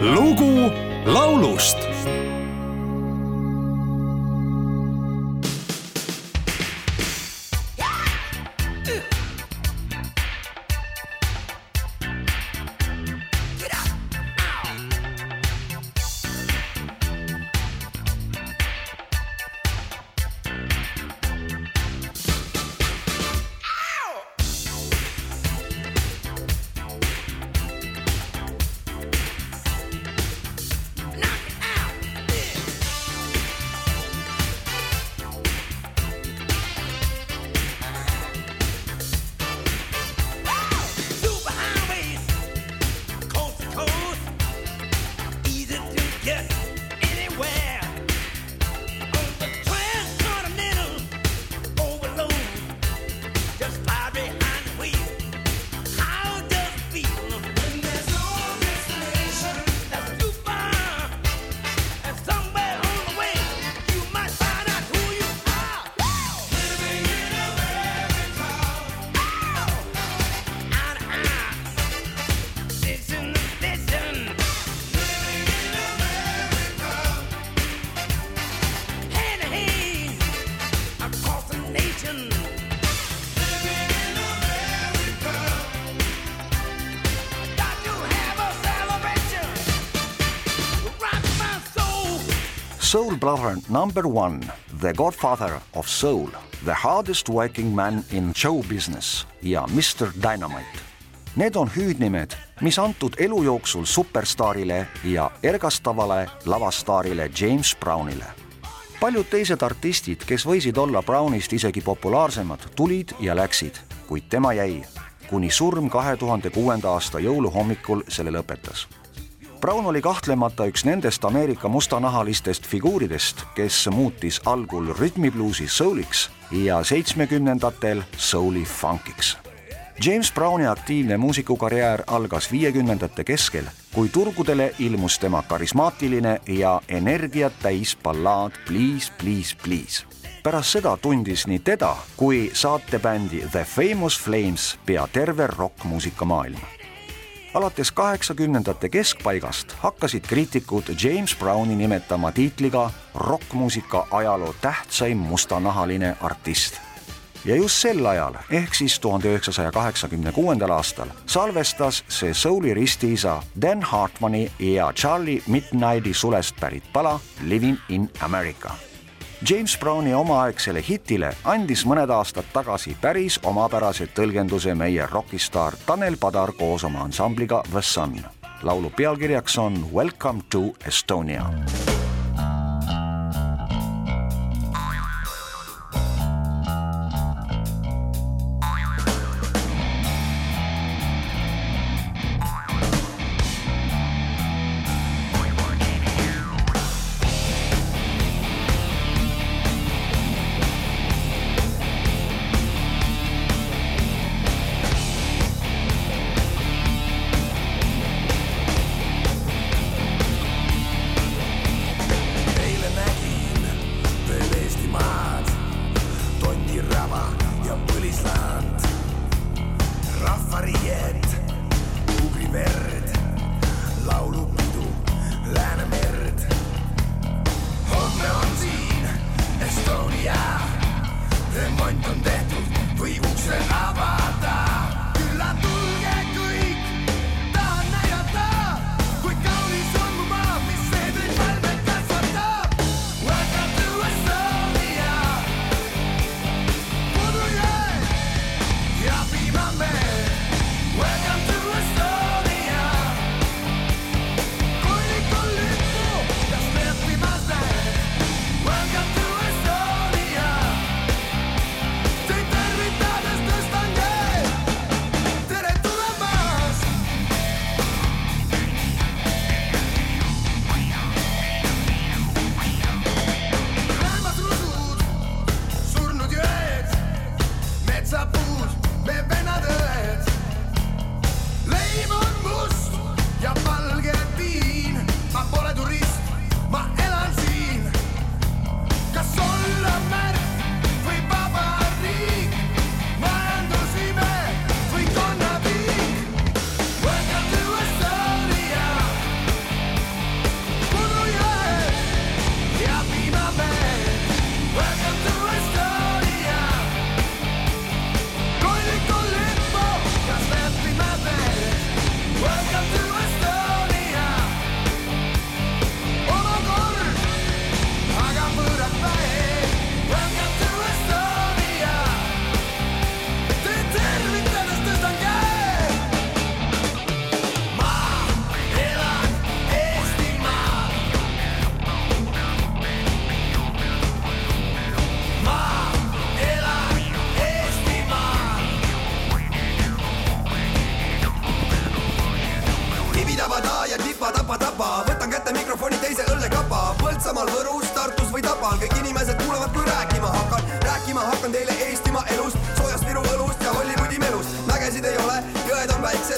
lugu laulust Soul Brother number one, the godfather of soul, the hardest working man in show business ja Mr Dynamite. Need on hüüdnimed, mis antud elu jooksul superstaarile ja ergastavale lavastaarile James Brownile. paljud teised artistid, kes võisid olla Brownist isegi populaarsemad, tulid ja läksid, kuid tema jäi, kuni surm kahe tuhande kuuenda aasta jõuluhommikul selle lõpetas Brown oli kahtlemata üks nendest Ameerika mustanahalistest figuuridest, kes muutis algul rütmibluusi souliks ja seitsmekümnendatel souli funkiks. James Browni aktiivne muusikukarjäär algas viiekümnendate keskel, kui turgudele ilmus tema karismaatiline ja energiat täis ballaad Please, please, please. pärast seda tundis nii teda kui saatebändi The Famous Flames pea terve rokkmuusika maailm alates kaheksakümnendate keskpaigast hakkasid kriitikud James Browni nimetama tiitliga rokkmuusika ajaloo tähtsaim mustanahaline artist. ja just sel ajal, ehk siis tuhande üheksasaja kaheksakümne kuuendal aastal salvestas see souli ristiisa Dan Hartmani ja Charlie Midnighti sulest pärit pala Living in America James Browni omaaegsele hitile andis mõned aastad tagasi päris omapärase tõlgenduse meie rokistaar Tanel Padar koos oma ansambliga The Sun. laulu pealkirjaks on Welcome to Estonia. tont on tehtud või ukse ava.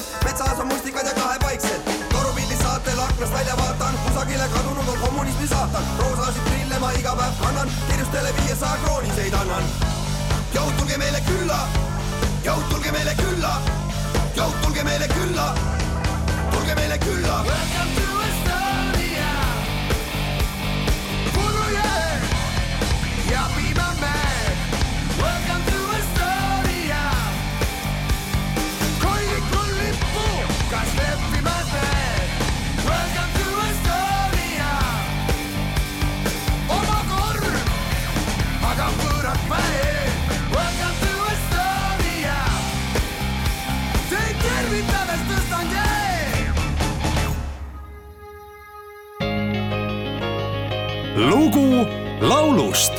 väiksed, metsas on mustikad ja kahepaiksed. torupildis saatel aknast välja vaatan, kusagile kadunud on kommunismi saatan, roosasid prille ma iga päev kannan, kirjustele viiesaja krooniseid annan. jõud, tulge meile külla, jõud, tulge meile külla, jõud, tulge meile külla, tulge meile külla. Lugu laulust